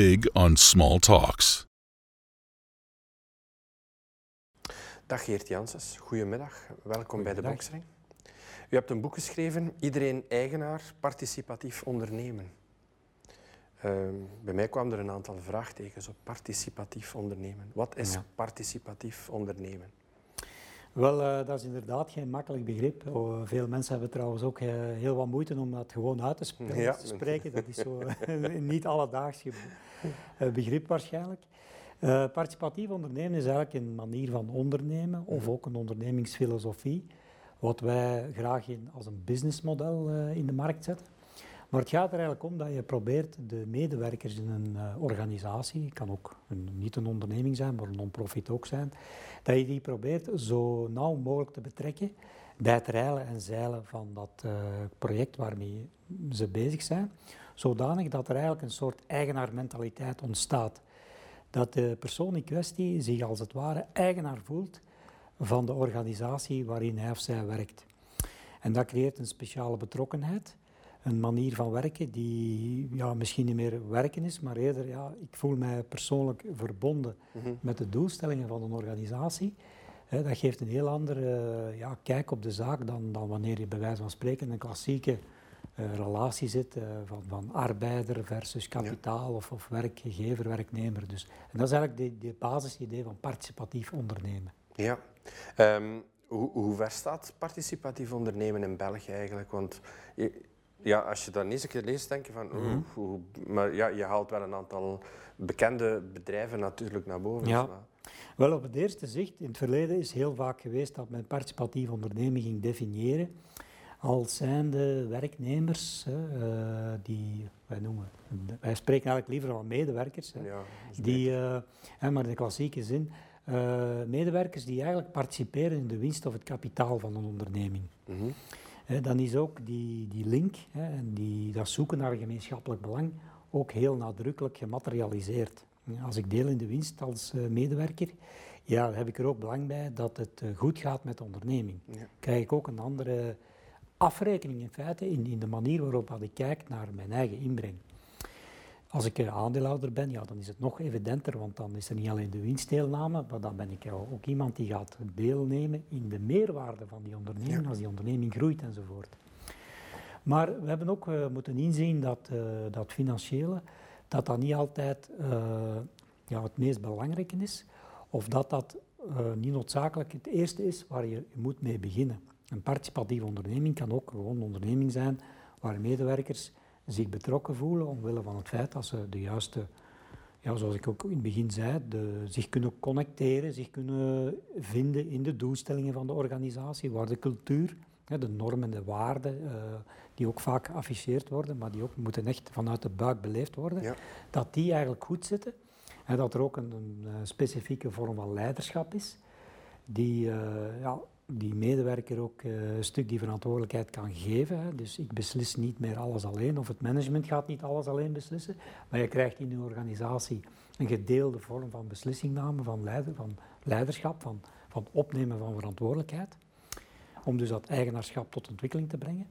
big on small talks. Dag Geert Janssens, goedemiddag. Welkom bij de. Boksring. U hebt een boek geschreven, Iedereen eigenaar, participatief ondernemen. Ehm, bij mij kwamen er een aantal vraagtekens op participatief ondernemen. Wat is Ja. participatief ondernemen? Wel, eh, dat is inderdaad geen makkelijk begrip. Oh, veel mensen hebben trouwens ook eh, heel wat moeite om dat gewoon uit te, sp- Ja. te spreken. Dat is zo niet alledaags eh, begrip waarschijnlijk. Participatief ondernemen is eigenlijk een manier van ondernemen of ook een ondernemingsfilosofie, wat wij graag in, als een businessmodel in de markt zetten. Maar het gaat er eigenlijk om dat je probeert de medewerkers in een eh, organisatie, kan ook een, niet een onderneming zijn, maar een non-profit ook zijn, dat je die probeert zo nauw mogelijk te betrekken bij het reilen en zeilen van dat eh, project waarmee ze bezig zijn, zodanig dat er eigenlijk een soort eigenaarmentaliteit ontstaat. Dat de persoon in kwestie zich als het ware eigenaar voelt van de organisatie waarin hij of zij werkt. En dat creëert een speciale betrokkenheid, een manier van werken die ja, misschien niet meer werken is, maar eerder, ja, ik voel mij persoonlijk verbonden Mhm. met de doelstellingen van een organisatie. Dat geeft een heel andere eh, ja, kijk op de zaak dan, dan wanneer je bij wijze van spreken in een klassieke eh, relatie zit eh, van, van arbeider versus kapitaal of, of werkgever, werknemer. Dus, en dat is eigenlijk de, de basisidee van participatief ondernemen. Ja. Ehm, hoe, hoe ver staat participatief ondernemen in België eigenlijk? Want je- ja, als je dat eens een keer leest, denk je van... Mhm. maar ja, je haalt wel een aantal bekende bedrijven natuurlijk naar boven. Ja. Dus, maar- Wel, op het eerste zicht, in het verleden is heel vaak geweest dat men participatief ondernemen ging definiëren als zijnde werknemers hè, eh, die, wij noemen, wij spreken eigenlijk liever van medewerkers, hè, ja, dat is die, eh, hè, maar in de klassieke zin, eh, medewerkers die eigenlijk participeren in de winst of het kapitaal van een onderneming. Mhm. Hè, dan is ook die, die link hè, en die, dat zoeken naar gemeenschappelijk belang ook heel nadrukkelijk gematerialiseerd. Als ik deel in de winst als eh, medewerker, ja, heb ik er ook belang bij dat het eh, goed gaat met de onderneming. Ja. Krijg ik ook een andere afrekening in feite in, in de manier waarop ik kijk naar mijn eigen inbreng. Als ik eh, aandeelhouder ben, ja, dan is het nog evidenter, want dan is er niet alleen de winstdeelname, maar dan ben ik ook iemand die gaat deelnemen in de meerwaarde van die onderneming, Ja. als die onderneming groeit enzovoort. Maar we hebben ook eh, moeten inzien dat eh, dat financiële, dat dat niet altijd eh, ja, het meest belangrijke is, of dat dat niet noodzakelijk het eerste is waar je, je moet mee beginnen. Een participatieve onderneming kan ook gewoon een onderneming zijn waar medewerkers zich betrokken voelen omwille van het feit dat ze de juiste, ja, zoals ik ook in het begin zei, de, zich kunnen connecteren, zich kunnen vinden in de doelstellingen van de organisatie, waar de cultuur, de normen en de waarden, eh, die ook vaak geafficheerd worden, maar die ook moeten echt vanuit de buik beleefd worden, Ja. dat die eigenlijk goed zitten. En dat er ook een, een eh, specifieke vorm van leiderschap is, die, eh, ja, die medewerker ook eh, een stuk die verantwoordelijkheid kan geven. Hè. Dus ik beslis niet meer alles alleen, of het management gaat niet alles alleen beslissen, maar je krijgt in je organisatie een gedeelde vorm van beslissingname, van, leider, van leiderschap, van, van opnemen van verantwoordelijkheid, om dus dat eigenaarschap tot ontwikkeling te brengen.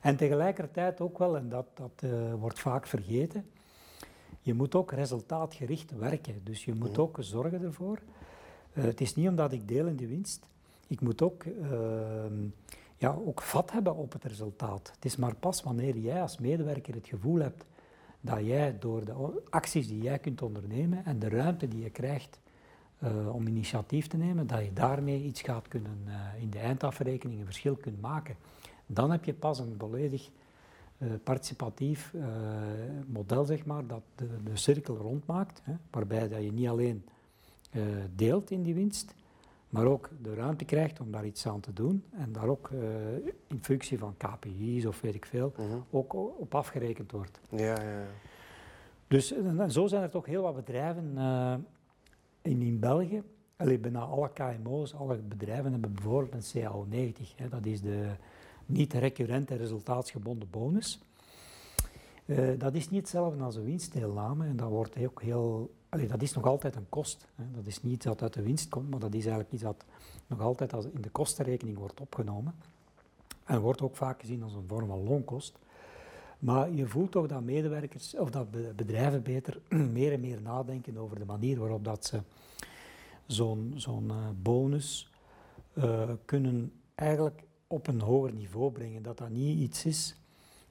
En tegelijkertijd ook wel, en dat, dat eh, wordt vaak vergeten, je moet ook resultaatgericht werken. Dus je moet Mhm. ook zorgen ervoor. eh, het is niet omdat ik deel in de winst. Ik moet ook, ehm, ja, ook vat hebben op het resultaat. Het is maar pas wanneer jij als medewerker het gevoel hebt dat jij door de acties die jij kunt ondernemen en de ruimte die je krijgt eh, om initiatief te nemen, dat je daarmee iets gaat kunnen eh, in de eindafrekening een verschil kunt maken. Dan heb je pas een volledig eh, participatief model, zeg maar, dat de, de cirkel rondmaakt, hè, waarbij dat je niet alleen deelt in die winst, maar ook de ruimte krijgt om daar iets aan te doen en daar ook eh, in functie van KPI's of weet ik veel, Mhm. ook op afgerekend wordt. Ja, ja, ja. Dus en, en zo zijn er toch heel wat bedrijven eh, in, in België. Allee, bijna alle KMO's, alle bedrijven hebben bijvoorbeeld een CAO 90. Hè, dat is de niet-recurrente resultaatsgebonden bonus. Eh, dat is niet hetzelfde als een winstdeelname en dat, wordt ook heel, dat is nog altijd een kost. Hè. Dat is niet dat uit de winst komt, maar dat is eigenlijk iets dat nog altijd als in de kostenrekening wordt opgenomen. En wordt ook vaak gezien als een vorm van loonkost. Maar je voelt toch dat medewerkers of dat be- bedrijven beter meer en meer nadenken over de manier waarop dat ze zo'n zo'n eh, bonus eh, kunnen eigenlijk op een hoger niveau brengen. Dat dat niet iets is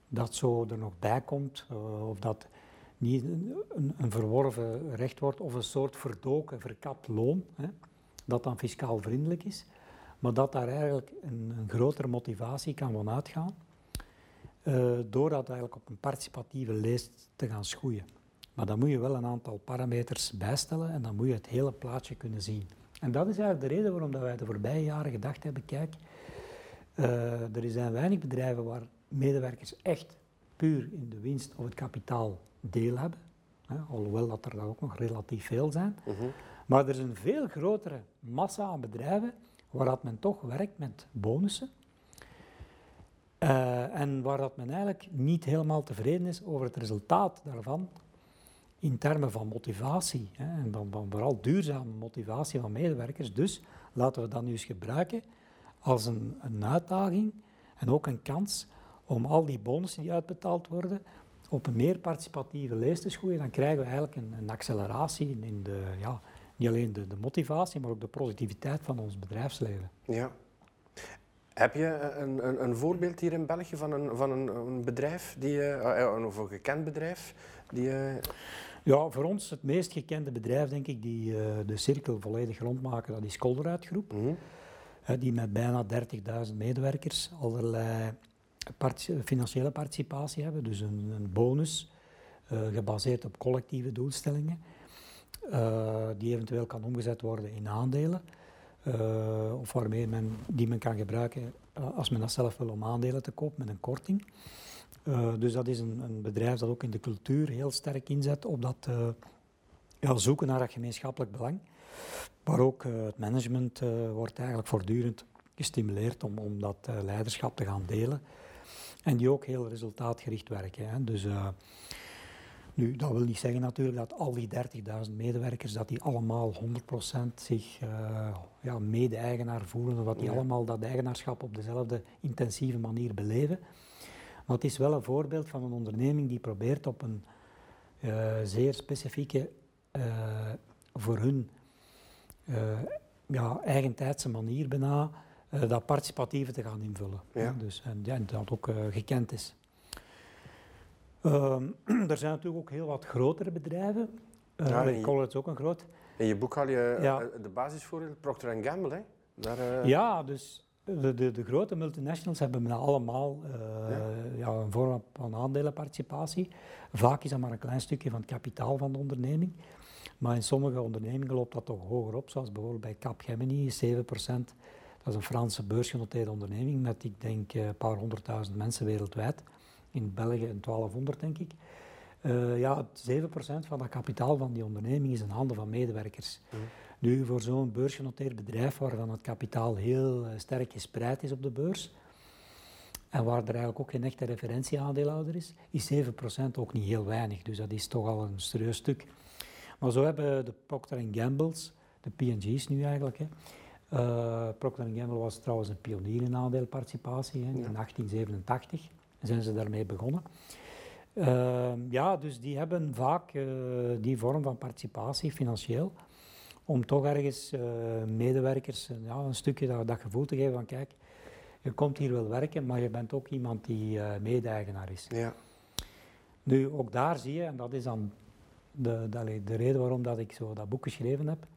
dat zo er nog bij komt eh, of dat niet een, een, verworven recht wordt of een soort verdoken, verkapt loon, hè, dat dan fiscaal vriendelijk is, maar dat daar eigenlijk een, een grotere motivatie kan van uitgaan, eh, door dat eigenlijk op een participatieve leest te gaan schoeien. Maar dan moet je wel een aantal parameters bijstellen en dan moet je het hele plaatje kunnen zien. En dat is eigenlijk de reden waarom dat wij de voorbije jaren gedacht hebben, kijk, eh, er zijn weinig bedrijven waar medewerkers echt puur in de winst of het kapitaal deel hebben. Hè, alhoewel dat er dan ook nog relatief veel zijn. Mhm. Maar er is een veel grotere massa aan bedrijven waar dat men toch werkt met bonussen. Eh, en waar dat men eigenlijk niet helemaal tevreden is over het resultaat daarvan in termen van motivatie. Hè, en dan, dan vooral duurzame motivatie van medewerkers. Dus laten we dat nu eens gebruiken als een, een uitdaging en ook een kans om al die bonussen die uitbetaald worden op een meer participatieve lees te schoeien. Dan krijgen we eigenlijk een, een acceleratie in, in de, ja, niet alleen de, de motivatie, maar ook de productiviteit van ons bedrijfsleven. Ja. Heb je een, een, een voorbeeld hier in België van een, van een, een bedrijf, die, eh, eh, of een gekend bedrijf, die... eh, Ja, voor ons het meest gekende bedrijf, denk ik, die eh, de cirkel volledig rondmaken, dat is Kolderuit Groep. mhm. Hè, die met bijna 30.000 medewerkers allerlei financiële participatie hebben, dus een, een bonus eh, gebaseerd op collectieve doelstellingen, eh, die eventueel kan omgezet worden in aandelen, eh, of waarmee men, die men kan gebruiken als men dat zelf wil om aandelen te kopen met een korting. Dus dat is een, een bedrijf dat ook in de cultuur heel sterk inzet op dat ja, zoeken naar dat gemeenschappelijk belang. Maar ook het management wordt eigenlijk voortdurend gestimuleerd om, om dat leiderschap te gaan delen. En die ook heel resultaatgericht werken. Hè. Dus, eh, nu, dat wil niet zeggen natuurlijk dat al die 30.000 medewerkers, dat die allemaal 100% zich eh, ja, mede-eigenaar voelen, of dat die Ja. allemaal dat eigenaarschap op dezelfde intensieve manier beleven. Maar het is wel een voorbeeld van een onderneming die probeert op een eh, zeer specifieke, voor hun ja, eigentijdse manier bijna, dat participatieve te gaan invullen. Ja. Dus, en ja, dat ook eh, gekend is. Ehm, er zijn natuurlijk ook heel wat grotere bedrijven. Uh, Ja, je- is ook een groot. In je boek haal je eh, Ja. eh, de basisvoorbeeld, Procter Gamble, hè? Daar, eh, Ja, dus de, de, de grote multinationals hebben allemaal eh, Ja. ja. een vorm van aandelenparticipatie. Vaak is dat maar een klein stukje van het kapitaal van de onderneming. Maar in sommige ondernemingen loopt dat toch hoger op, zoals bijvoorbeeld bij Capgemini, 7%. Dat is een Franse beursgenoteerde onderneming met, ik denk, eh, een paar honderdduizend mensen wereldwijd. In België een 1200, denk ik. Eh, ja, 7% van dat kapitaal van die onderneming is in handen van medewerkers. Nu, voor zo'n beursgenoteerd bedrijf waarvan het kapitaal heel eh, sterk gespreid is op de beurs, en waar er eigenlijk ook geen echte referentieaandeelhouder is, is 7% ook niet heel weinig. Dus dat is toch al een serieus stuk. Maar zo hebben de Procter Gamble's, de P&G's nu eigenlijk, hè. Eh, Procter Gamble was trouwens een pionier in aandeelparticipatie hè, in Ja. 1887. zijn ze daarmee begonnen. Ehm, ja, dus die hebben vaak eh, die vorm van participatie financieel, om toch ergens eh, medewerkers eh, ja, een stukje dat, dat gevoel te geven van kijk, je komt hier wel werken, maar je bent ook iemand die eh mede-eigenaar is. Ja. Nu, ook daar zie je, en dat is dan de, de reden waarom dat ik zo dat boek geschreven heb.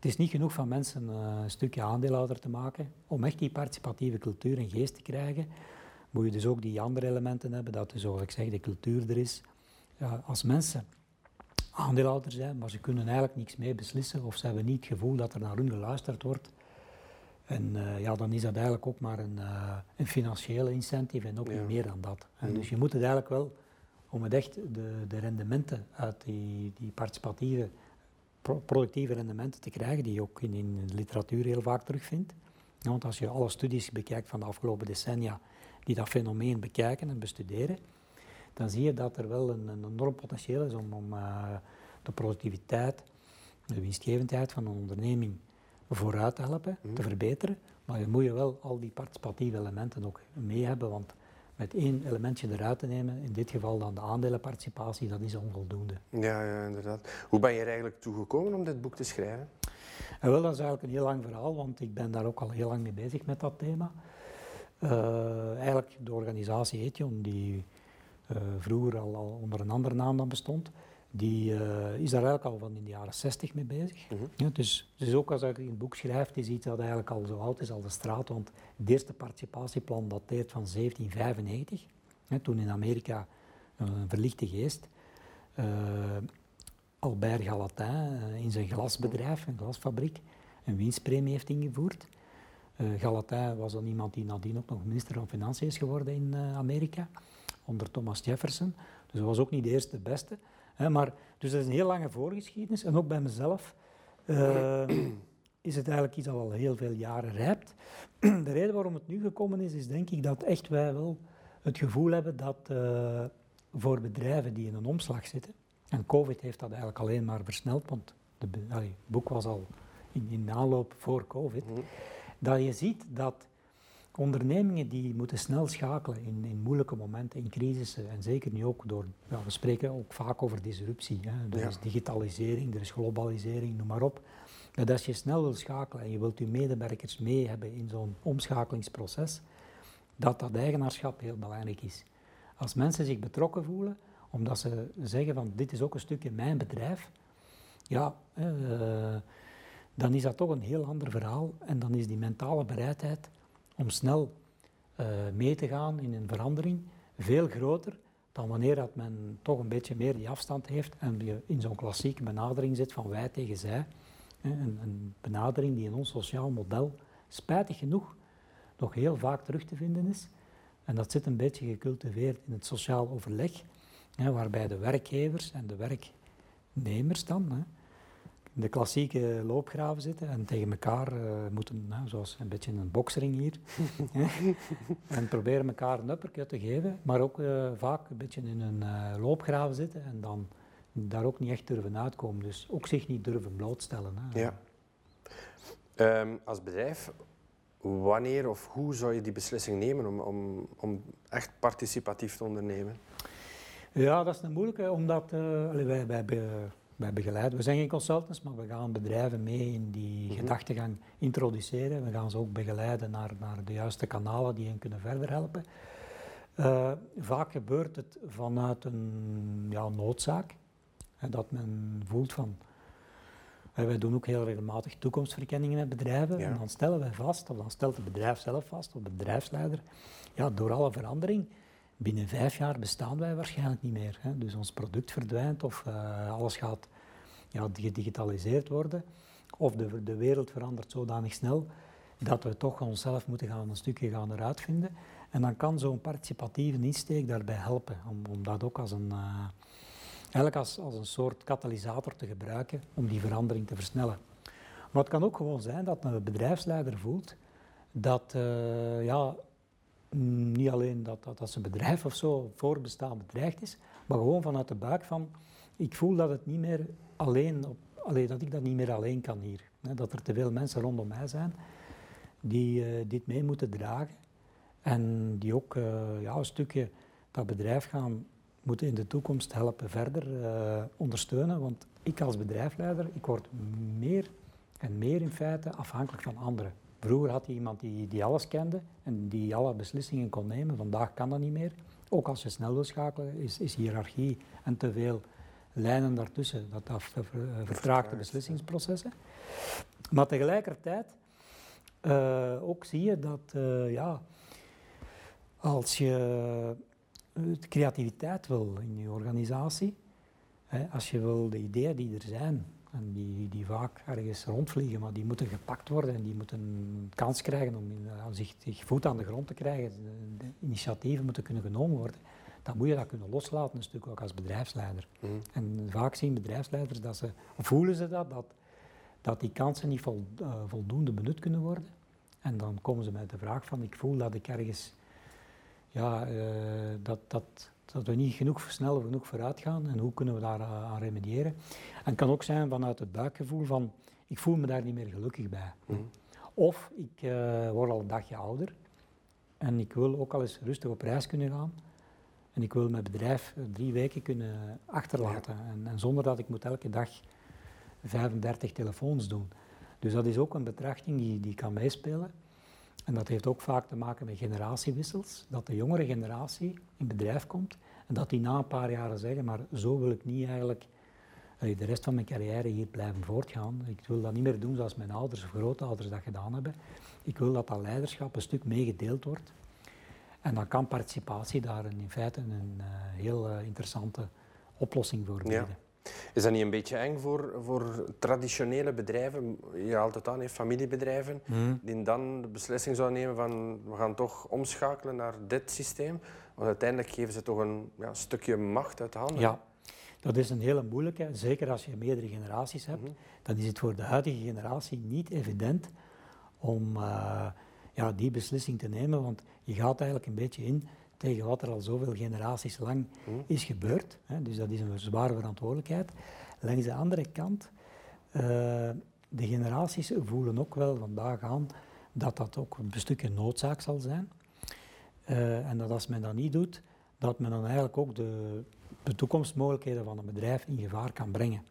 Het is niet genoeg van mensen eh, een stukje aandeelhouder te maken. Om echt die participatieve cultuur en geest te krijgen, moet je dus ook die andere elementen hebben, dat dus, zoals ik zeg, de cultuur er is. Ja, als mensen aandeelhouder zijn, maar ze kunnen eigenlijk niks mee beslissen, of ze hebben niet het gevoel dat er naar hun geluisterd wordt, en eh, ja, dan is dat eigenlijk ook maar een, eh, een financiële incentive en ook Ja. niet meer dan dat. En. Dus je moet het eigenlijk wel, om het echt de, de rendementen uit die, die participatieve, productieve rendementen te krijgen, die je ook in, in de literatuur heel vaak terugvindt. Ja, want als je alle studies bekijkt van de afgelopen decennia die dat fenomeen bekijken en bestuderen, dan zie je dat er wel een, een enorm potentieel is om, om eh, de productiviteit, de winstgevendheid van een onderneming vooruit te helpen, te verbeteren. Maar je moet je wel al die participatieve elementen ook mee hebben, want met één elementje eruit te nemen, in dit geval dan de aandelenparticipatie, dat is onvoldoende. Ja, ja, inderdaad. Hoe ben je er eigenlijk toe gekomen om dit boek te schrijven? En wel, dat is eigenlijk een heel lang verhaal, want ik ben daar ook al heel lang mee bezig met dat thema. Uh, eigenlijk de organisatie Ethion, die uh, vroeger al, al, onder een andere naam dan bestond, die uh, is daar eigenlijk al van in de jaren 60 mee bezig. Mm -hmm. ja, dus, dus ook als ik in het boek schrijf, is iets dat eigenlijk al zo oud is als de straat, want het eerste participatieplan dateert van 1795, hè, toen in Amerika een verlichte geest Albert Galatin in zijn glasbedrijf, een glasfabriek, een winstpremie heeft ingevoerd. Uh, Galatin was dan iemand die nadien ook nog minister van Financiën is geworden in uh, Amerika, onder Thomas Jefferson. Dus dat was ook niet de eerste de beste. Maar, dus dat is een heel lange voorgeschiedenis. En ook bij mezelf uh, is het eigenlijk iets dat al heel veel jaren rijpt. de reden waarom het nu gekomen is, is denk ik dat echt wij wel het gevoel hebben dat voor bedrijven die in een omslag zitten, en COVID heeft dat eigenlijk alleen maar versneld, want het boek was al in, in aanloop voor COVID. -hmm. Dat je ziet dat ondernemingen die moeten snel schakelen in, in moeilijke momenten, in crisissen, en zeker nu ook door, ja, we spreken ook vaak over disruptie. Hè. Er ja. is digitalisering, er is globalisering, noem maar op. Dat als je snel wil schakelen en je wilt je medewerkers mee hebben in zo'n omschakelingsproces, dat dat eigenaarschap heel belangrijk is. Als mensen zich betrokken voelen, omdat ze zeggen van dit is ook een stukje mijn bedrijf, ja, uh, dan is dat toch een heel ander verhaal. En dan is die mentale bereidheid om snel uh, mee te gaan in een verandering veel groter dan wanneer dat men toch een beetje meer die afstand heeft en je in zo'n klassieke benadering zit van wij tegen zij. Een, een benadering die in ons sociaal model spijtig genoeg nog heel vaak terug te vinden is. En dat zit een beetje gecultiveerd in het sociaal overleg waarbij de werkgevers en de werknemers dan de klassieke loopgraven zitten en tegen elkaar uh, moeten, nou, zoals een beetje een boksring hier, en proberen elkaar een uppercut te geven, maar ook uh, vaak een beetje in een uh, loopgraven zitten en dan daar ook niet echt durven uitkomen. Dus ook zich niet durven blootstellen. Hè. Ja. Um, als bedrijf, wanneer of hoe zou je die beslissing nemen om, om, om echt participatief te ondernemen? Ja, dat is een moeilijke, omdat uh, wij, wij, wij begeleiden, we zijn geen consultants, maar we gaan bedrijven mee in die mm -hmm. gedachtegang introduceren. We gaan ze ook begeleiden naar, naar de juiste kanalen die hen kunnen verder helpen. Uh, vaak gebeurt het vanuit een ja, noodzaak, hè, dat men voelt van... Wij doen ook heel regelmatig toekomstverkenningen met bedrijven ja. en dan stellen wij vast, of dan stelt het bedrijf zelf vast, of de bedrijfsleider, ja, door alle verandering binnen vijf jaar bestaan wij waarschijnlijk niet meer. Hè. Dus ons product verdwijnt of uh, alles gaat ja, gedigitaliseerd worden. Of de, de wereld verandert zodanig snel dat we toch onszelf moeten gaan een stukje gaan eruit vinden. En dan kan zo'n participatieve insteek daarbij helpen, om, om dat ook als een, uh, als, als een soort katalysator te gebruiken om die verandering te versnellen. Maar het kan ook gewoon zijn dat een bedrijfsleider voelt dat uh, ja, niet alleen dat, dat, dat zijn bedrijf of zo voorbestaan bedreigd is, maar gewoon vanuit de buik van, ik voel dat het niet meer alleen, op, dat ik dat niet meer alleen kan hier. Dat er te veel mensen rondom mij zijn die uh, dit mee moeten dragen en die ook uh, ja, een stukje dat bedrijf gaan moeten in de toekomst helpen verder uh, ondersteunen. Want ik als bedrijfsleider, ik word meer en meer in feite afhankelijk van anderen. Vroeger had je iemand die, die alles kende en die alle beslissingen kon nemen. Vandaag kan dat niet meer. Ook als je snel wil schakelen, is, is hiërarchie en te veel lijnen daartussen. Dat, dat vertraagt de beslissingsprocessen. Maar tegelijkertijd uh, ook zie je dat uh, ja, als je creativiteit wil in je organisatie, hè, als je wil de ideeën die er zijn, en die, die vaak ergens rondvliegen, maar die moeten gepakt worden en die moeten een kans krijgen om in, zich, zich, voet aan de grond te krijgen. De, de, initiatieven moeten kunnen genomen worden. Dan moet je dat kunnen loslaten, een stuk ook als bedrijfsleider. Mm. En vaak zien bedrijfsleiders dat ze, voelen ze dat, dat, dat die kansen niet vol, uh, voldoende benut kunnen worden. En dan komen ze met de vraag van, ik voel dat ik ergens, ja, uh, dat, dat, dat we niet genoeg snel genoeg vooruit gaan en hoe kunnen we daar aan remediëren. En het kan ook zijn vanuit het buikgevoel van ik voel me daar niet meer gelukkig bij. Mm. Of ik uh, word al een dagje ouder en ik wil ook al eens rustig op reis kunnen gaan. En ik wil mijn bedrijf drie weken kunnen achterlaten. En, en, zonder dat ik moet elke dag 35 telefoons doen. Dus dat is ook een betrachting die, die kan meespelen. En dat heeft ook vaak te maken met generatiewissels. Dat de jongere generatie in bedrijf komt en dat die na een paar jaren zeggen, maar zo wil ik niet eigenlijk de rest van mijn carrière hier blijven voortgaan. Ik wil dat niet meer doen zoals mijn ouders of grootouders dat gedaan hebben. Ik wil dat dat leiderschap een stuk meegedeeld wordt. En dan kan participatie daar in feite een uh, heel uh, interessante oplossing voor bieden. Ja. Is dat niet een beetje eng voor, voor traditionele bedrijven, je haalt het aan, familiebedrijven, hmm. die dan de beslissing zouden nemen van we gaan toch omschakelen naar dit systeem? Want uiteindelijk geven ze toch een ja, stukje macht uit de handen. Ja, dat is een hele moeilijke. Zeker als je meerdere generaties hebt, mhm. dan is het voor de huidige generatie niet evident om uh, ja, die beslissing te nemen. Want je gaat eigenlijk een beetje in tegen wat er al zoveel generaties lang mhm. is gebeurd. Hè. Dus dat is een zware verantwoordelijkheid. Langs de andere kant, uh, de generaties voelen ook wel vandaag aan dat dat ook een stukje noodzaak zal zijn. Uh, en dat als men dat niet doet, dat men dan eigenlijk ook de, de toekomstmogelijkheden van een bedrijf in gevaar kan brengen.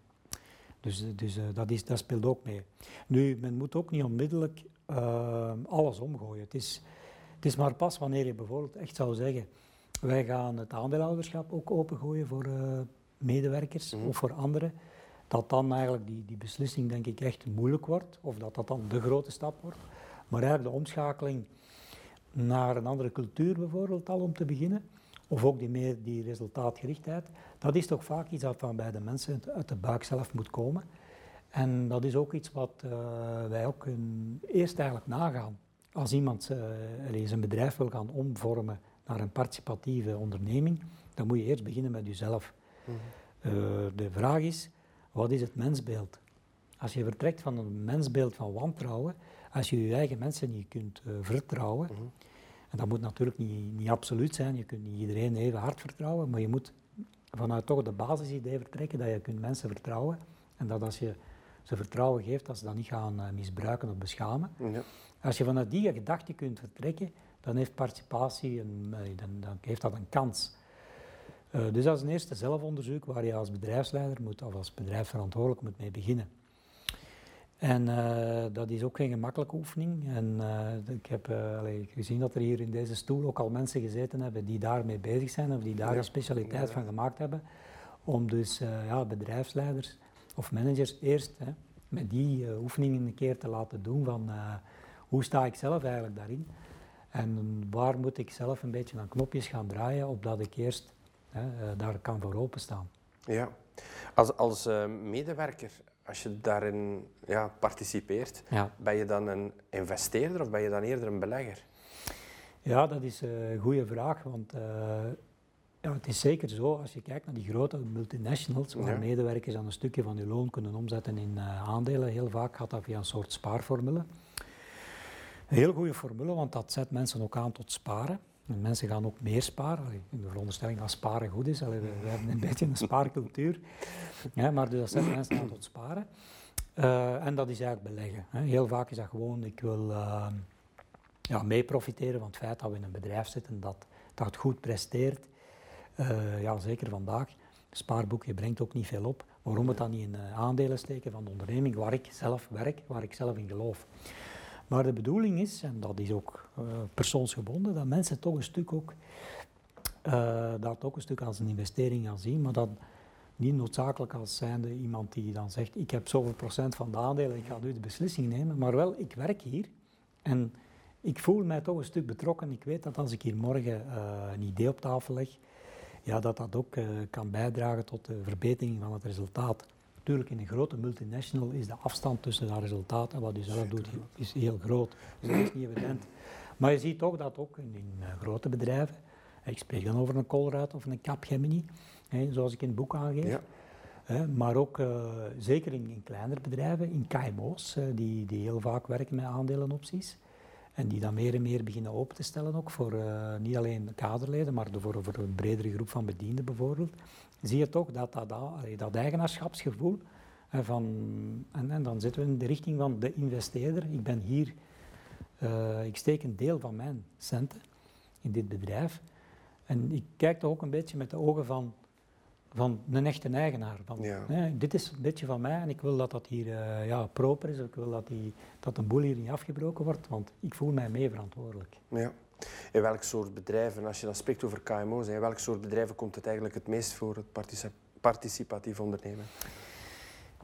Dus, dus uh, dat, is, dat speelt ook mee. Nu, men moet ook niet onmiddellijk uh, alles omgooien. Het is, het is maar pas wanneer je bijvoorbeeld echt zou zeggen, wij gaan het aandeelhouderschap ook opengooien voor uh, medewerkers mm -hmm. of voor anderen, dat dan eigenlijk die, die beslissing denk ik echt moeilijk wordt, of dat dat dan de grote stap wordt. Maar eigenlijk de omschakeling naar een andere cultuur bijvoorbeeld al om te beginnen, of ook die meer die resultaatgerichtheid, dat is toch vaak iets dat van bij de mensen uit de buik zelf moet komen. En dat is ook iets wat uh, wij ook een, eerst eigenlijk nagaan. Als iemand uh, zijn bedrijf wil gaan omvormen naar een participatieve onderneming, dan moet je eerst beginnen met jezelf. Mm -hmm. uh, de vraag is, wat is het mensbeeld? Als je vertrekt van een mensbeeld van wantrouwen, als je je eigen mensen niet kunt vertrouwen, mm -hmm en dat moet natuurlijk niet, niet absoluut zijn. Je kunt niet iedereen even hard vertrouwen, maar je moet vanuit toch de basisidee vertrekken dat je kunt mensen vertrouwen. En dat als je ze vertrouwen geeft, dat ze dat niet gaan uh, misbruiken of beschamen. Ja. Als je vanuit die gedachte kunt vertrekken, dan heeft participatie een, uh, dan, dan, heeft dat een kans. Uh, dus dat is een eerste zelfonderzoek waar je als bedrijfsleider moet, of als bedrijfsverantwoordelijk moet mee beginnen. En uh, dat is ook geen gemakkelijke oefening. En uh, ik heb uh, gezien dat er hier in deze stoel ook al mensen gezeten hebben die daarmee bezig zijn of die daar een specialiteit van gemaakt hebben. Om dus ja, bedrijfsleiders of managers eerst hè, met die oefeningen een keer te laten doen van hoe sta ik zelf eigenlijk daarin. En waar moet ik zelf een beetje aan knopjes gaan draaien opdat ik eerst daar kan voor openstaan. Ja, als, als medewerker als je daarin ja, participeert, ben je dan een investeerder of ben je dan eerder een belegger? Ja, dat is een goede vraag, want uh, ja, het is zeker zo, als je kijkt naar die grote multinationals, waar medewerkers aan een stukje van hun loon kunnen omzetten in uh, aandelen, heel vaak gaat dat via een soort spaarformule. Een heel goede formule, want dat zet mensen ook aan tot sparen. En mensen gaan ook meer sparen. In de veronderstelling dat sparen goed is. Allee, we, hebben een beetje een spaarcultuur. Ja, maar dus dat zet mensen aan tot sparen. Uh, en dat is eigenlijk beleggen. Hè. Heel vaak is dat gewoon, ik wil uh, ja, mee profiteren van het feit dat we in een bedrijf zitten dat, dat goed presteert. Uh, ja, zeker vandaag. Spaarboekje brengt ook niet veel op. Waarom het dan niet in aandelen steken van de onderneming waar ik zelf werk, waar ik zelf in geloof. Maar de bedoeling is, en dat is ook uh, persoonsgebonden, dat mensen toch een stuk ook, uh, dat ook een stuk als een investering gaan zien, maar dat niet noodzakelijk als zijnde iemand die dan zegt, ik heb zoveel procent van de aandelen, ik ga nu de beslissing nemen, maar wel, ik werk hier en ik voel mij toch een stuk betrokken. Ik weet dat als ik hier morgen een idee op tafel leg, ja, dat dat ook kan bijdragen tot de verbetering van het resultaat. Natuurlijk, in een grote multinational is de afstand tussen dat resultaat en wat je zelf doet is heel groot. Dus dat is niet evident. Maar je ziet toch dat ook in, in uh, grote bedrijven, ik spreek dan over een Colruyt of een Capgemini, hè, zoals ik in het boek aangeef. Ja. Hè, maar ook uh, zeker in, in, kleinere bedrijven, in KMO's, uh, die, die heel vaak werken met aandelenopties. En die dan meer en meer beginnen open te stellen ook voor niet alleen de kaderleden, maar voor, voor een bredere groep van bedienden bijvoorbeeld zie je toch dat dat, dat eigenaarschapsgevoel van, en, en, dan zitten we in de richting van de investeerder. Ik ben hier, uh, ik steek een deel van mijn centen in dit bedrijf. En ik kijk toch ook een beetje met de ogen van, van een echte eigenaar. Van, Ja. hè, dit is een beetje van mij en ik wil dat dat hier eh, ja, proper is. Ik wil dat, die, dat de boel hier niet afgebroken wordt, want ik voel mij mee verantwoordelijk. Ja. In welk soort bedrijven, als je dan spreekt over KMO's, in welk soort bedrijven komt het eigenlijk het meest voor, het partici- participatief ondernemen?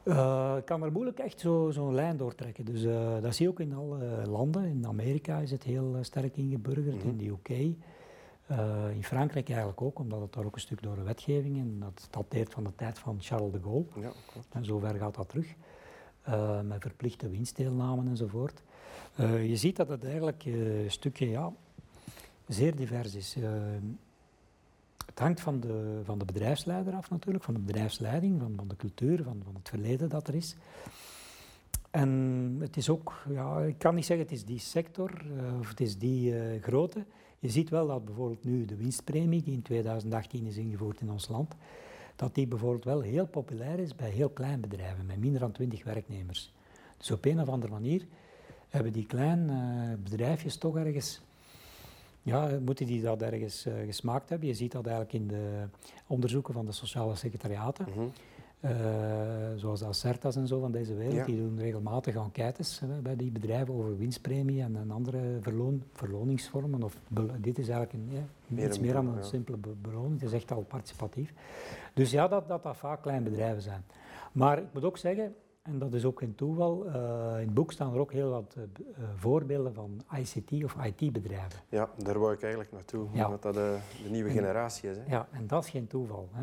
Eh, ik kan er moeilijk echt zo- zo'n lijn doortrekken. Dus eh, dat zie je ook in alle landen. In Amerika is het heel sterk ingeburgerd, Mhm. in de UK. Eh, in Frankrijk eigenlijk ook, omdat het daar ook een stuk door de wetgeving en dat dateert van de tijd van Charles de Gaulle. Ja, klopt. En zover gaat dat terug. Eh, met verplichte winstdeelnamen enzovoort. Eh, je ziet dat het eigenlijk een stukje ja, zeer divers is. Het hangt van de, van de bedrijfsleider af natuurlijk, van de bedrijfsleiding, van, van de cultuur, van, van het verleden dat er is. En het is ook, ja, ik kan niet zeggen het is die sector of het is die grootte. Je ziet wel dat bijvoorbeeld nu de winstpremie, die in 2018 is ingevoerd in ons land, dat die bijvoorbeeld wel heel populair is bij heel kleine bedrijven met minder dan 20 werknemers. Dus op een of andere manier hebben die kleine eh, bedrijfjes toch ergens, ja, moeten die dat ergens eh, gesmaakt hebben. Je ziet dat eigenlijk in de onderzoeken van de sociale secretariaten, Mhm. Eh, zoals Acertas en zo van deze wereld, Ja. die doen regelmatig enquêtes hè, bij die bedrijven over winstpremie en, en andere verloon, verloningsvormen. Of dit is eigenlijk een, ja, Meer iets meer dan een ja. simpele be- beloning, het is echt al participatief. Dus ja, dat, dat dat vaak kleine bedrijven zijn. Maar ik moet ook zeggen, en dat is ook geen toeval, eh, in het boek staan er ook heel wat eh, voorbeelden van ICT of IT-bedrijven. Ja, daar wou ik eigenlijk naartoe, omdat dat de, de nieuwe En- generatie is. Hè? Ja, en dat is geen toeval. Hè.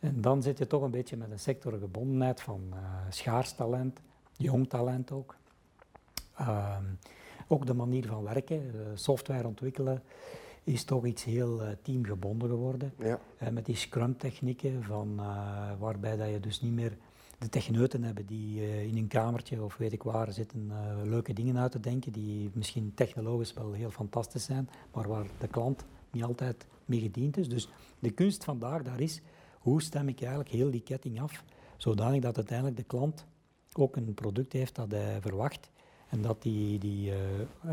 En dan zit je toch een beetje met een sectorgebondenheid van eh schaars talent, jong talent ook. Ehm, ook de manier van werken, eh, software ontwikkelen, is toch iets heel eh, teamgebonden geworden. Ja. Met die scrum-technieken, van, waarbij dat je dus niet meer de techneuten hebben die in een kamertje of weet ik waar zitten leuke dingen uit te denken, die misschien technologisch wel heel fantastisch zijn, maar waar de klant niet altijd mee gediend is. Dus de kunst vandaag daar is, hoe stem ik eigenlijk heel die ketting af, zodanig dat uiteindelijk de klant ook een product heeft dat hij verwacht en dat die, die eh,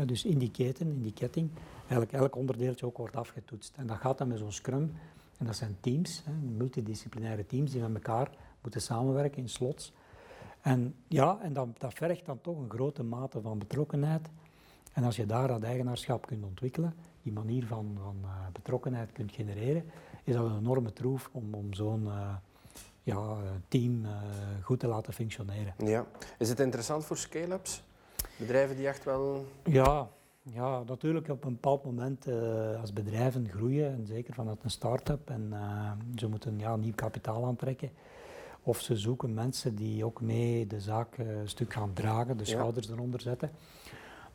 dus in die keten, in die ketting, eigenlijk elk onderdeeltje ook wordt afgetoetst. En dat gaat dan met zo'n scrum, en dat zijn teams, hè, multidisciplinaire teams die met elkaar moeten samenwerken in slots. En ja, en dat, vergt dan toch een grote mate van betrokkenheid. En als je daar dat eigenaarschap kunt ontwikkelen, die manier van, van eh, betrokkenheid kunt genereren, is dat een enorme troef om, om zo'n eh, ja, eh, team eh, goed te laten functioneren. ja. Is het interessant voor scale-ups? Bedrijven die echt wel... Ja, ja, natuurlijk op een bepaald moment als bedrijven groeien, en zeker vanuit een start-up, en ze moeten ja, nieuw kapitaal aantrekken. Of ze zoeken mensen die ook mee de zaak een stuk gaan dragen, de Ja. schouders eronder zetten.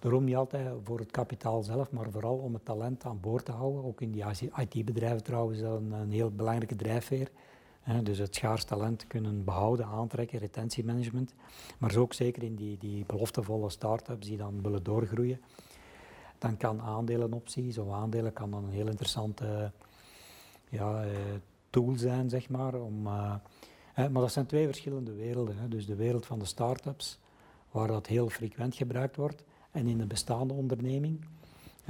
Daarom niet altijd voor het kapitaal zelf, maar vooral om het talent aan boord te houden. Ook in die IT-bedrijven trouwens is dat een, een heel belangrijke drijfveer. Dus het schaars talent kunnen behouden, aantrekken, retentiemanagement. Maar zo ook zeker in die, die beloftevolle start-ups die dan willen doorgroeien. Dan kan aandelenopties of aandelen kan dan een heel interessante ja, eh, tool zijn, zeg maar. Om, eh, maar dat zijn twee verschillende werelden. Dus de wereld van de start-ups, waar dat heel frequent gebruikt wordt, en in de bestaande onderneming.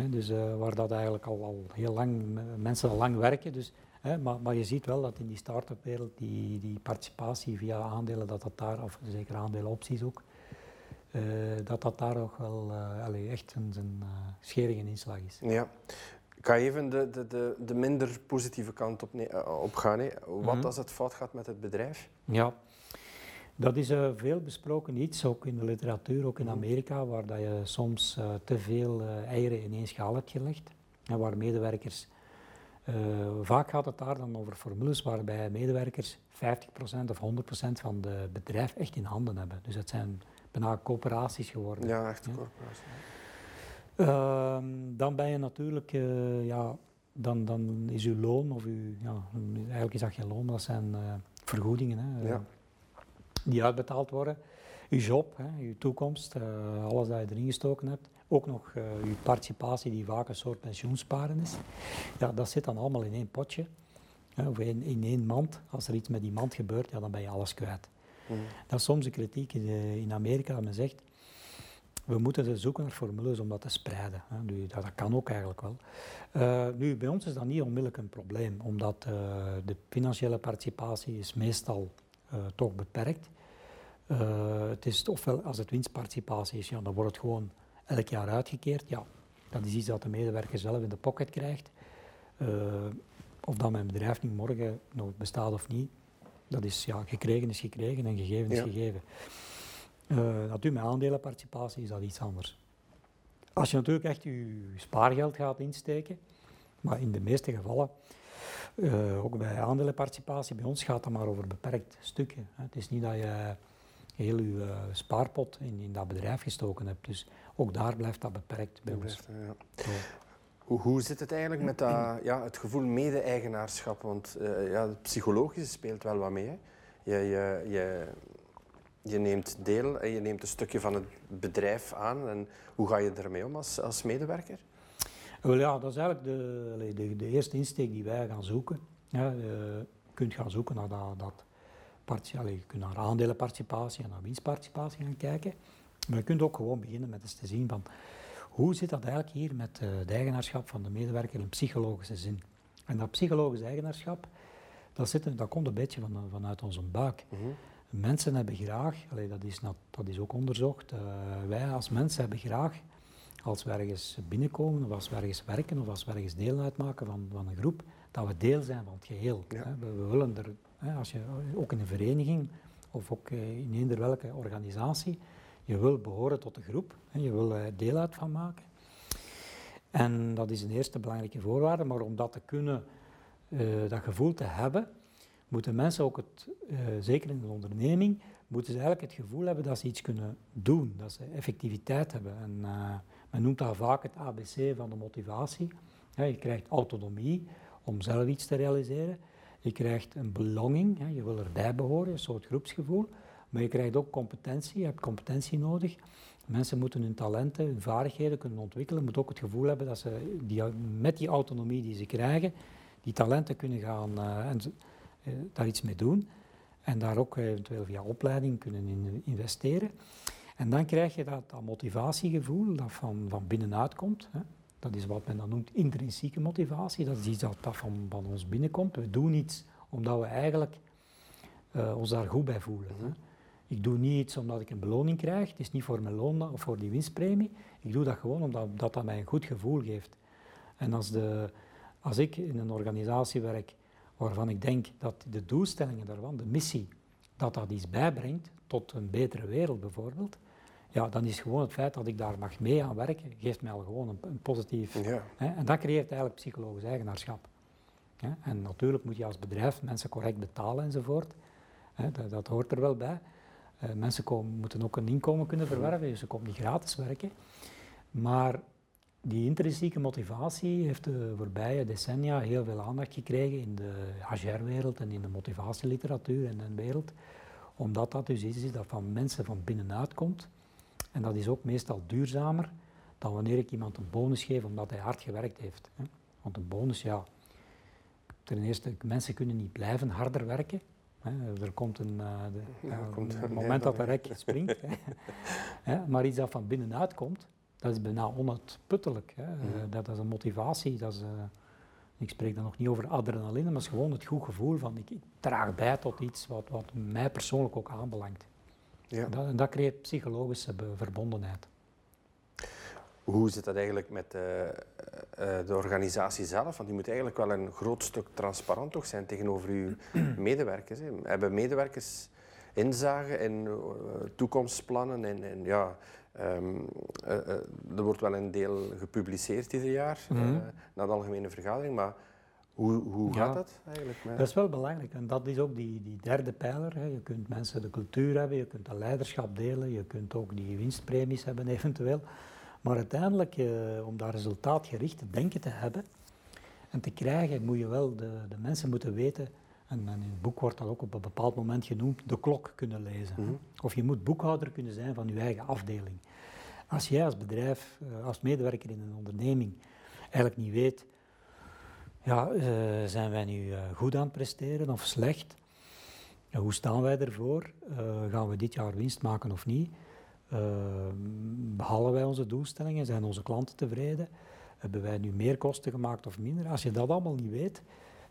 Dus eh, waar dat eigenlijk al, al heel lang, mensen al lang werken. Dus, maar, maar je ziet wel dat in die start-up wereld die, die participatie via aandelen, dat dat daar, of zeker aandelenopties ook, eh, dat dat daar ook wel eh, echt een, een scherige inslag is. Ja. Ik ga even de, de, de, de minder positieve kant op, op gaan. Hè. Wat Mhm. als het fout gaat met het bedrijf? Ja, dat is een veel besproken iets, ook in de literatuur, ook in Mhm. Amerika, waar dat je soms eh, te veel eh, eieren in één schaal hebt gelegd. En waar medewerkers, eh, vaak gaat het daar dan over formules waarbij medewerkers 50% of 100% van de bedrijf echt in handen hebben. Dus het zijn bijna coöperaties geworden. Ja, echt Ja. corporatie. Ehm, dan ben je natuurlijk, eh, ja, dan, dan is uw loon, of uw, ja, eigenlijk is dat geen loon, dat zijn eh, vergoedingen hè, Ja. Die uitbetaald worden. Uw job, hè, uw toekomst, eh, alles dat je erin gestoken hebt. Ook nog eh, uw participatie, die vaak een soort pensioensparen is. Ja, dat zit dan allemaal in één potje, hè, of in, in één mand. Als er iets met die mand gebeurt, ja, dan ben je alles kwijt. Mhm. Dat is soms de kritiek in, eh, in Amerika dat men zegt, we moeten zoeken naar formules om dat te spreiden. Hè. Nu, dat, dat, kan ook eigenlijk wel. Uh, nu, bij ons is dat niet onmiddellijk een probleem, omdat de financiële participatie is meestal toch beperkt. het is ofwel als het winstparticipatie is, ja, dan wordt het gewoon elk jaar uitgekeerd. Ja, dat is iets dat de medewerker zelf in de pocket krijgt. of dat mijn bedrijf niet morgen nog bestaat of niet, dat is ja, gekregen is gekregen en gegeven is ja. gegeven. Uh, natuurlijk, met aandelenparticipatie is dat iets anders. Als je natuurlijk echt je spaargeld gaat insteken, maar in de meeste gevallen, uh, ook bij aandelenparticipatie, bij ons gaat dat maar over beperkt stukken. Hè. Het is niet dat je heel je uh, spaarpot in, in, dat bedrijf gestoken hebt. Dus ook daar blijft dat beperkt bij ons. ja. Hoe, hoe zit het eigenlijk met dat, ja, het gevoel mede-eigenaarschap? Want uh, ja, het psychologische speelt wel wat mee. Hè. Je, je, je, je neemt deel en je neemt een stukje van het bedrijf aan. En hoe ga je ermee om als, als medewerker? Wel ja, dat is eigenlijk de, de, de eerste insteek die wij gaan zoeken. Ja, je kunt gaan zoeken naar dat, dat je kunt naar aandelenparticipatie en naar winstparticipatie gaan kijken. Maar je kunt ook gewoon beginnen met eens te zien van hoe zit dat eigenlijk hier met uh, het eigenaarschap van de medewerker in psychologische zin. En dat psychologisch eigenaarschap, dat, zit, dat komt een beetje van, vanuit onze buik. Mm -hmm. Mensen hebben graag, allee, dat, is, dat is ook onderzocht, uh, wij als mensen hebben graag, als we ergens binnenkomen of als we ergens werken of als we ergens deel uitmaken van, van een groep, dat we deel zijn van het geheel. Ja. We, we, willen er, als je, ook in een vereniging of ook eh, in eender welke organisatie, je wil behoren tot de groep, je wil er deel uit van maken. En dat is een eerste belangrijke voorwaarde, maar om dat te kunnen, uh, dat gevoel te hebben, moeten mensen ook het, uh, zeker in een onderneming, moeten ze eigenlijk het gevoel hebben dat ze iets kunnen doen, dat ze effectiviteit hebben. En uh, men noemt dat vaak het ABC van de motivatie. Je krijgt autonomie om zelf iets te realiseren. Je krijgt een belonging, ja, je wil erbij behoren, een soort groepsgevoel. Maar je krijgt ook competentie, je hebt competentie nodig. Mensen moeten hun talenten, hun vaardigheden kunnen ontwikkelen. moeten ook het gevoel hebben dat ze die, met die autonomie die ze krijgen, die talenten kunnen gaan uh, en uh, daar iets mee doen. En daar ook eventueel via opleiding kunnen in investeren. En dan krijg je dat, dat motivatiegevoel dat van, van binnenuit komt. Hè. Dat is wat men dan noemt intrinsieke motivatie. Dat is iets dat, dat van, van ons binnenkomt. We doen iets omdat we eigenlijk uh, ons daar goed bij voelen. Hè. Ik doe niet iets omdat ik een beloning krijg. Het is niet voor mijn loon of voor die winstpremie. Ik doe dat gewoon omdat dat, dat mij een goed gevoel geeft. En als, de, als ik in een organisatie werk waarvan ik denk dat de doelstellingen daarvan, de missie, dat dat iets bijbrengt tot een betere wereld bijvoorbeeld, ja, dan is gewoon het feit dat ik daar mag mee aan werken, geeft mij al gewoon een, een positief... Ja. Hè, en dat creëert eigenlijk psychologisch eigenaarschap. Hè, en natuurlijk moet je als bedrijf mensen correct betalen enzovoort. Hè, dat, dat, hoort er wel bij. Uh, mensen komen, moeten ook een inkomen kunnen verwerven, dus ze komen niet gratis werken. Maar die intrinsieke motivatie heeft de voorbije decennia heel veel aandacht gekregen in de HR-wereld en in de motivatieliteratuur en de wereld, omdat dat dus iets is dat van mensen van binnenuit komt. En dat is ook meestal duurzamer dan wanneer ik iemand een bonus geef omdat hij hard gewerkt heeft. Want een bonus, ja, ten eerste, mensen kunnen niet blijven harder werken. Er komt een, de, ja, komt een moment dat de rek springt. Maar iets dat van binnenuit komt, dat is bijna onuitputtelijk. Hè. Mm. Dat, dat, is een motivatie. Dat is, uh, ik spreek dan nog niet over adrenaline, maar het is gewoon het goed gevoel van ik, ik draag bij tot iets wat, wat mij persoonlijk ook aanbelangt. Ja. Dat, dat creëert psychologische verbondenheid. Hoe zit dat eigenlijk met uh, uh, de organisatie zelf? Want die moet eigenlijk wel een groot stuk transparant toch zijn tegenover uw medewerkers. Hè. Hebben medewerkers inzage in uh, toekomstplannen en, en ja, um, er wordt wel een deel gepubliceerd ieder jaar mm -hmm. na de algemene vergadering, maar hoe, hoe gaat dat eigenlijk? Met... Dat is wel belangrijk en dat is ook die, die derde pijler. Hè. Je kunt mensen de cultuur hebben, je kunt de leiderschap delen, je kunt ook die winstpremies hebben eventueel. Maar uiteindelijk, eh, om daar resultaatgericht denken te hebben en te krijgen, moet je wel de, de mensen moeten weten, en, in het boek wordt dat ook op een bepaald moment genoemd, de klok kunnen lezen. Mm -hmm. Of je moet boekhouder kunnen zijn van je eigen afdeling. Als jij als bedrijf, eh, als medewerker in een onderneming, eigenlijk niet weet ja, uh, zijn wij nu uh, goed aan het presteren of slecht? hoe staan wij ervoor? Uh, gaan we dit jaar winst maken of niet? behalen wij onze doelstellingen? Zijn onze klanten tevreden? Hebben wij nu meer kosten gemaakt of minder? Als je dat allemaal niet weet,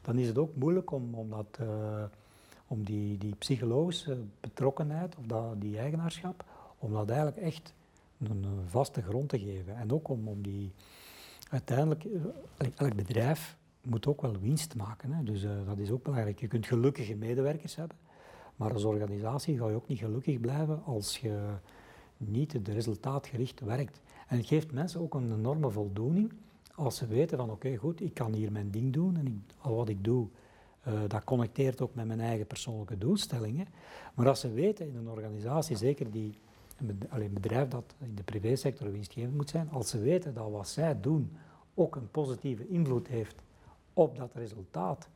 dan is het ook moeilijk om, om, dat, om die, die psychologische betrokkenheid of dat, die eigenaarschap, om dat eigenlijk echt een, vaste grond te geven. En ook om, om die uiteindelijk, elk bedrijf moet ook wel winst maken. Hè. Dus uh, dat is ook belangrijk. Je kunt gelukkige medewerkers hebben, maar als organisatie ga je ook niet gelukkig blijven als je niet de resultaatgericht werkt. En het geeft mensen ook een enorme voldoening als ze weten van oké, goed, ik kan hier mijn ding doen en al wat ik doe, uh, dat connecteert ook met mijn eigen persoonlijke doelstellingen. Maar als ze weten in een organisatie, zeker die een bedrijf dat in de privésector winstgevend moet zijn, als ze weten dat wat zij doen ook een positieve invloed heeft op dat resultaat.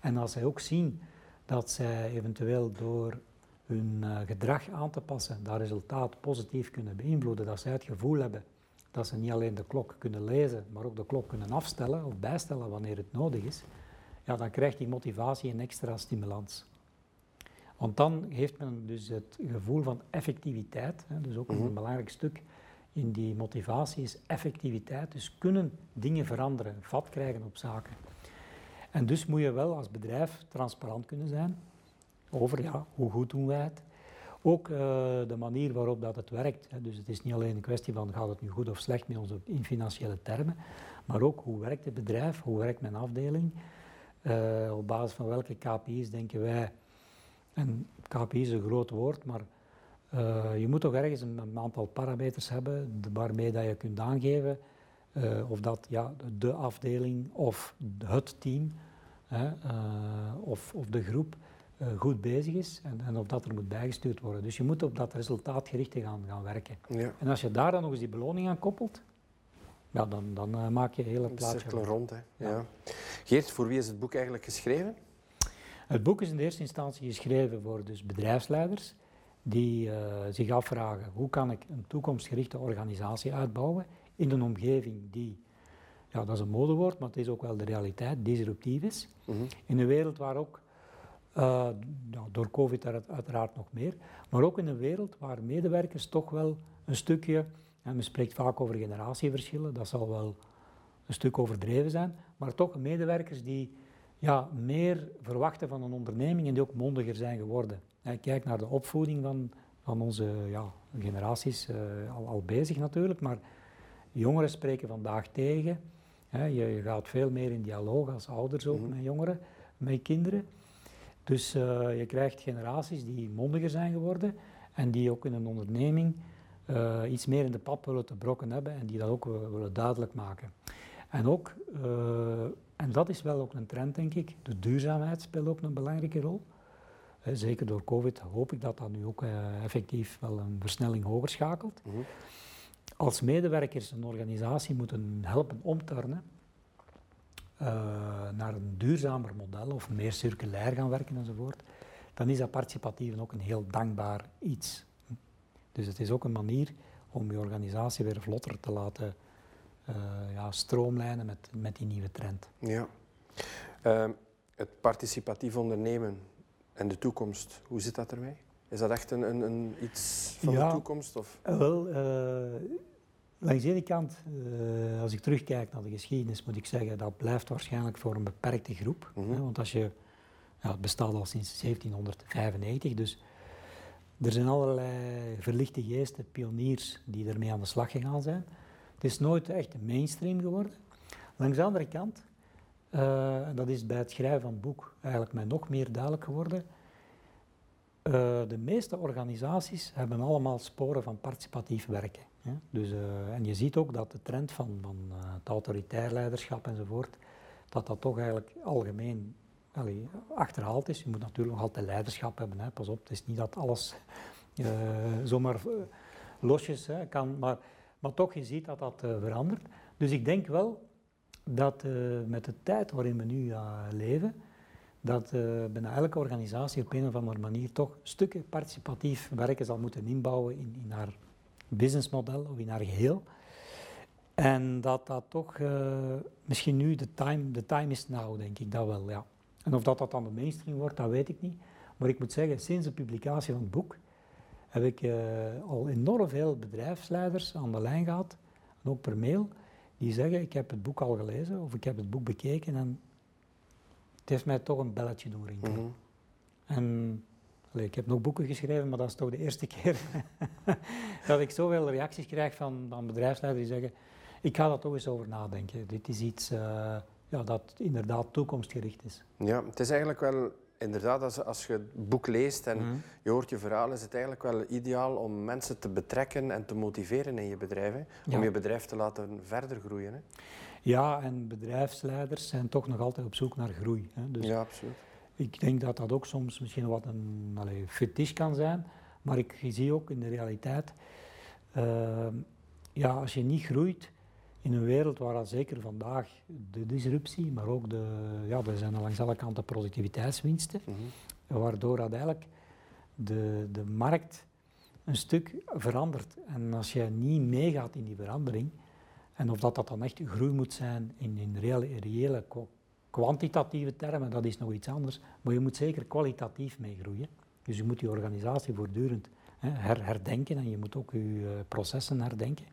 En als zij ook zien dat zij eventueel door hun uh, gedrag aan te passen dat resultaat positief kunnen beïnvloeden, dat zij het gevoel hebben dat ze niet alleen de klok kunnen lezen, maar ook de klok kunnen afstellen of bijstellen wanneer het nodig is, ja, dan krijgt die motivatie een extra stimulans. Want dan heeft men dus het gevoel van effectiviteit, hè, dus ook een mhm. belangrijk stuk in die motivatie is effectiviteit, dus kunnen dingen veranderen, vat krijgen op zaken. En dus moet je wel als bedrijf transparant kunnen zijn over ja, hoe goed doen wij het. Ook uh, de manier waarop dat het werkt. Hè. Dus het is niet alleen een kwestie van gaat het nu goed of slecht met ons in financiële termen, maar ook hoe werkt het bedrijf, hoe werkt mijn afdeling, uh, op basis van welke KPI's denken wij. En KPI is een groot woord, maar uh, je moet toch ergens een, een, aantal parameters hebben waarmee dat je kunt aangeven uh, of dat ja, de afdeling of het team hè, uh, of, of, de groep uh, goed bezig is en, en, of dat er moet bijgestuurd worden. Dus je moet op dat resultaatgericht gaan, gaan werken. Ja. En als je daar dan nog eens die beloning aan koppelt, ja, dan, dan maak je een hele plaatje. cirkel rond. Hè. Ja. Geert, voor wie is het boek eigenlijk geschreven? Het boek is in de eerste instantie geschreven voor dus bedrijfsleiders die zich afvragen hoe kan ik een toekomstgerichte organisatie uitbouwen in een omgeving die, ja dat is een modewoord, maar het is ook wel de realiteit, disruptief is. Mhm. In een wereld waar ook, uh, door COVID uiteraard nog meer, maar ook in een wereld waar medewerkers toch wel een stukje, en men spreekt vaak over generatieverschillen, dat zal wel een stuk overdreven zijn, maar toch medewerkers die ja, meer verwachten van een onderneming en die ook mondiger zijn geworden. kijk naar de opvoeding van, van onze ja, generaties, uh, al, al bezig natuurlijk, maar Jongeren spreken vandaag tegen. je, je, gaat veel meer in dialoog als ouders ook mhm. met jongeren, met kinderen. Dus uh, je krijgt generaties die mondiger zijn geworden en die ook in een onderneming uh, iets meer in de pap willen te brokken hebben en die dat ook willen duidelijk maken. En ook, uh, en dat is wel ook een trend denk ik, de duurzaamheid speelt ook een belangrijke rol. zeker door COVID hoop ik dat dat nu ook effectief wel een versnelling hoger schakelt. Mm als medewerkers een organisatie moeten helpen omturnen uh, naar een duurzamer model of meer circulair gaan werken enzovoort, dan is dat participatief ook een heel dankbaar iets. Dus het is ook een manier om je organisatie weer vlotter te laten uh, ja, stroomlijnen met, met die nieuwe trend. Ja. Uh, het participatief ondernemen en de toekomst, hoe zit dat ermee? Is dat echt een, een, een iets van de toekomst? Of? Wel, Langs de ene kant, uh, als ik terugkijk naar de geschiedenis, moet ik zeggen dat blijft waarschijnlijk voor een beperkte groep. Mm -hmm. hè, want als je, ja, het bestaat al sinds 1795, dus er zijn allerlei verlichte geesten, pioniers, die ermee aan de slag gegaan zijn. Het is nooit echt mainstream geworden. Langs de andere kant, uh, dat is bij het schrijven van het boek eigenlijk mij nog meer duidelijk geworden. Uh, de meeste organisaties hebben allemaal sporen van participatief werken. Dus, uh, en je ziet ook dat de trend van, van uh, het autoritair leiderschap enzovoort, dat dat toch eigenlijk algemeen achterhaald is. Je moet natuurlijk nog altijd leiderschap hebben, hè. pas op, het is niet dat alles uh, zomaar losjes kan, maar, maar toch, je ziet dat dat verandert. Dus ik denk wel dat met de tijd waarin we nu leven, dat bijna elke organisatie op een of andere manier toch stukken participatief werken zal moeten inbouwen in, in haar businessmodel of in haar geheel. En dat dat toch uh, misschien nu de time, de time is now, denk ik dat wel, ja. En of dat dat dan de mainstream wordt, dat weet ik niet. Maar ik moet zeggen, sinds de publicatie van het boek heb ik eh, al enorm veel bedrijfsleiders aan de lijn gehad, en ook per mail, die zeggen ik heb het boek al gelezen of ik heb het boek bekeken en het heeft mij toch een belletje doen rinkelen. Mhm. En allee, ik heb nog boeken geschreven, maar dat is toch de eerste keer dat ik zoveel reacties krijg van, van bedrijfsleiders die zeggen ik ga daar toch eens over nadenken. Dit is iets eh, ja, dat inderdaad toekomstgericht is. Ja, het is eigenlijk wel, inderdaad, als, als je het boek leest en Mhm. je hoort je verhaal, is het eigenlijk wel ideaal om mensen te betrekken en te motiveren in je bedrijf. hè, Om Ja. je bedrijf te laten verder groeien. Hè. Ja, en bedrijfsleiders zijn toch nog altijd op zoek naar groei. Hè. Dus ja, absoluut. Ik denk dat dat ook soms misschien wat een allee, fetish kan zijn, maar ik zie ook in de realiteit, ehm, ja, als je niet groeit in een wereld waar al zeker vandaag de disruptie, maar ook de, ja, er zijn langs alle kanten productiviteitswinsten, Mhm. waardoor dat eigenlijk de, de markt een stuk verandert. En als je niet meegaat in die verandering, en of dat, dat dan echt groei moet zijn in, in reële, reële kwantitatieve termen, dat is nog iets anders, maar je moet zeker kwalitatief meegroeien. Dus je moet je organisatie voortdurend her- herdenken en je moet ook je eh, processen herdenken.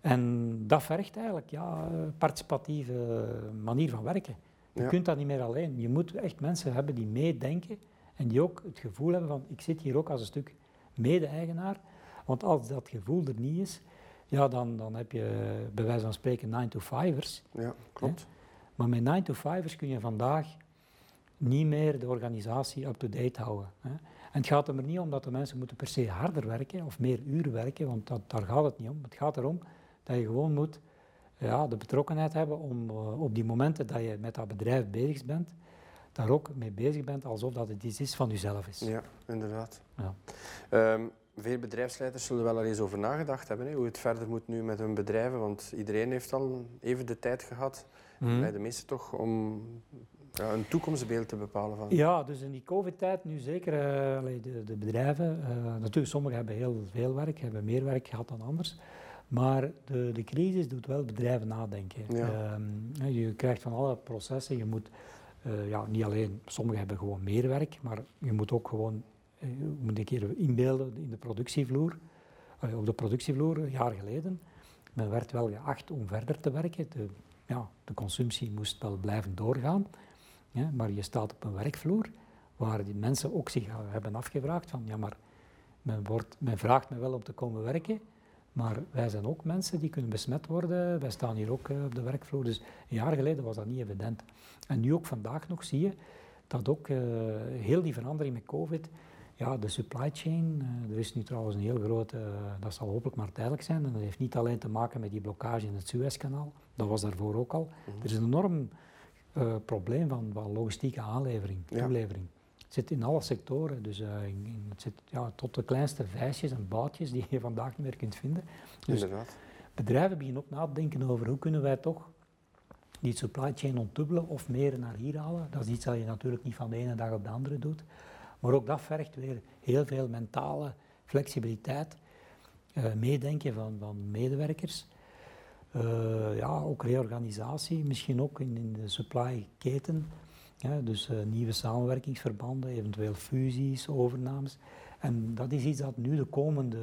En dat vergt eigenlijk ja, een participatieve manier van werken. Je Ja. kunt dat niet meer alleen. Je moet echt mensen hebben die meedenken en die ook het gevoel hebben van ik zit hier ook als een stuk mede-eigenaar. Want als dat gevoel er niet is, ja, dan, dan heb je bij wijze van spreken 9-to-5'ers. Ja, klopt. Maar met 9-to-5'ers kun je vandaag niet meer de organisatie up-to-date houden. Hè. En het gaat er niet om dat de mensen moeten per se harder werken of meer uren werken, want dat, daar gaat het niet om. Het gaat erom dat je gewoon moet ja, de betrokkenheid hebben om eh, op die momenten dat je met dat bedrijf bezig bent, daar ook mee bezig bent alsof dat het iets is van jezelf is. Ja, inderdaad. Ja. Ehm, veel bedrijfsleiders zullen wel al eens over nagedacht hebben, hè, hoe het verder moet nu met hun bedrijven. Want iedereen heeft al even de tijd gehad, Mhm. bij de meesten toch, om ja, een toekomstbeeld te bepalen. Van. Ja, dus in die COVID-tijd nu zeker allee, de, de bedrijven. eh, natuurlijk, sommigen hebben heel veel werk, hebben meer werk gehad dan anders. Maar de, de crisis doet wel bedrijven nadenken. Ja. Ehm, je krijgt van alle processen, je moet eh, ja, niet alleen, sommigen hebben gewoon meer werk, maar je moet ook gewoon, je moet een keer inbeelden in de productievloer. Op de productievloer, een jaar geleden, men werd wel geacht om verder te werken. De, ja, de consumptie moest wel blijven doorgaan. Maar je staat op een werkvloer waar die mensen ook zich hebben afgevraagd van ja, maar men, wordt, men vraagt me wel om te komen werken, maar wij zijn ook mensen die kunnen besmet worden. Wij staan hier ook eh, op de werkvloer. Dus een jaar geleden was dat niet evident. En nu ook vandaag nog zie je dat ook eh, heel die verandering met COVID, ja, de supply chain, eh, er is nu trouwens een heel grote, dat zal hopelijk maar tijdelijk zijn, en dat heeft niet alleen te maken met die blokkage in het Suezkanaal, dat was daarvoor ook al. Er is een enorm eh, probleem van, van logistieke aanlevering, Ja. toelevering. Het zit in alle sectoren, dus eh, in, in- het zit ja, tot de kleinste vijsjes en boutjes die je vandaag niet meer kunt vinden. Dus Inderdaad. bedrijven beginnen ook na te denken over hoe kunnen wij toch die supply chain ontdubbelen of meer naar hier halen. Dat is iets dat je natuurlijk niet van de ene dag op de andere doet. Maar ook dat vergt weer heel veel mentale flexibiliteit, eh, meedenken van, van medewerkers. Eh, ja, ook reorganisatie, misschien ook in, de supply keten. Dus eh, nieuwe samenwerkingsverbanden, eventueel fusies, overnames. En dat is iets dat nu de komende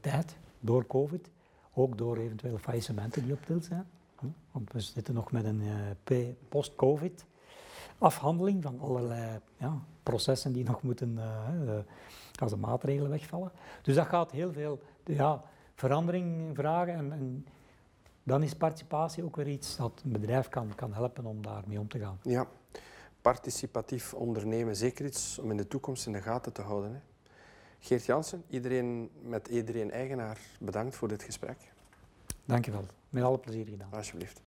tijd, door COVID, ook door eventuele faillissementen die op til zijn. Want we zitten nog met een eh, post-COVID afhandeling van allerlei ja, processen die nog moeten, als de maatregelen wegvallen. Dus dat gaat heel veel ja, verandering vragen en, en dan is participatie ook weer iets dat een bedrijf kan, kan helpen om daarmee om te gaan. Ja, participatief ondernemen, zeker iets om in de toekomst in de gaten te houden. Hè. Geert Jansen, iedereen met iedereen eigenaar, bedankt voor dit gesprek. Dankjewel, met alle plezier gedaan. Alsjeblieft.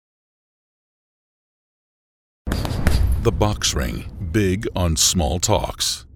The Box Ring. Big on small talks.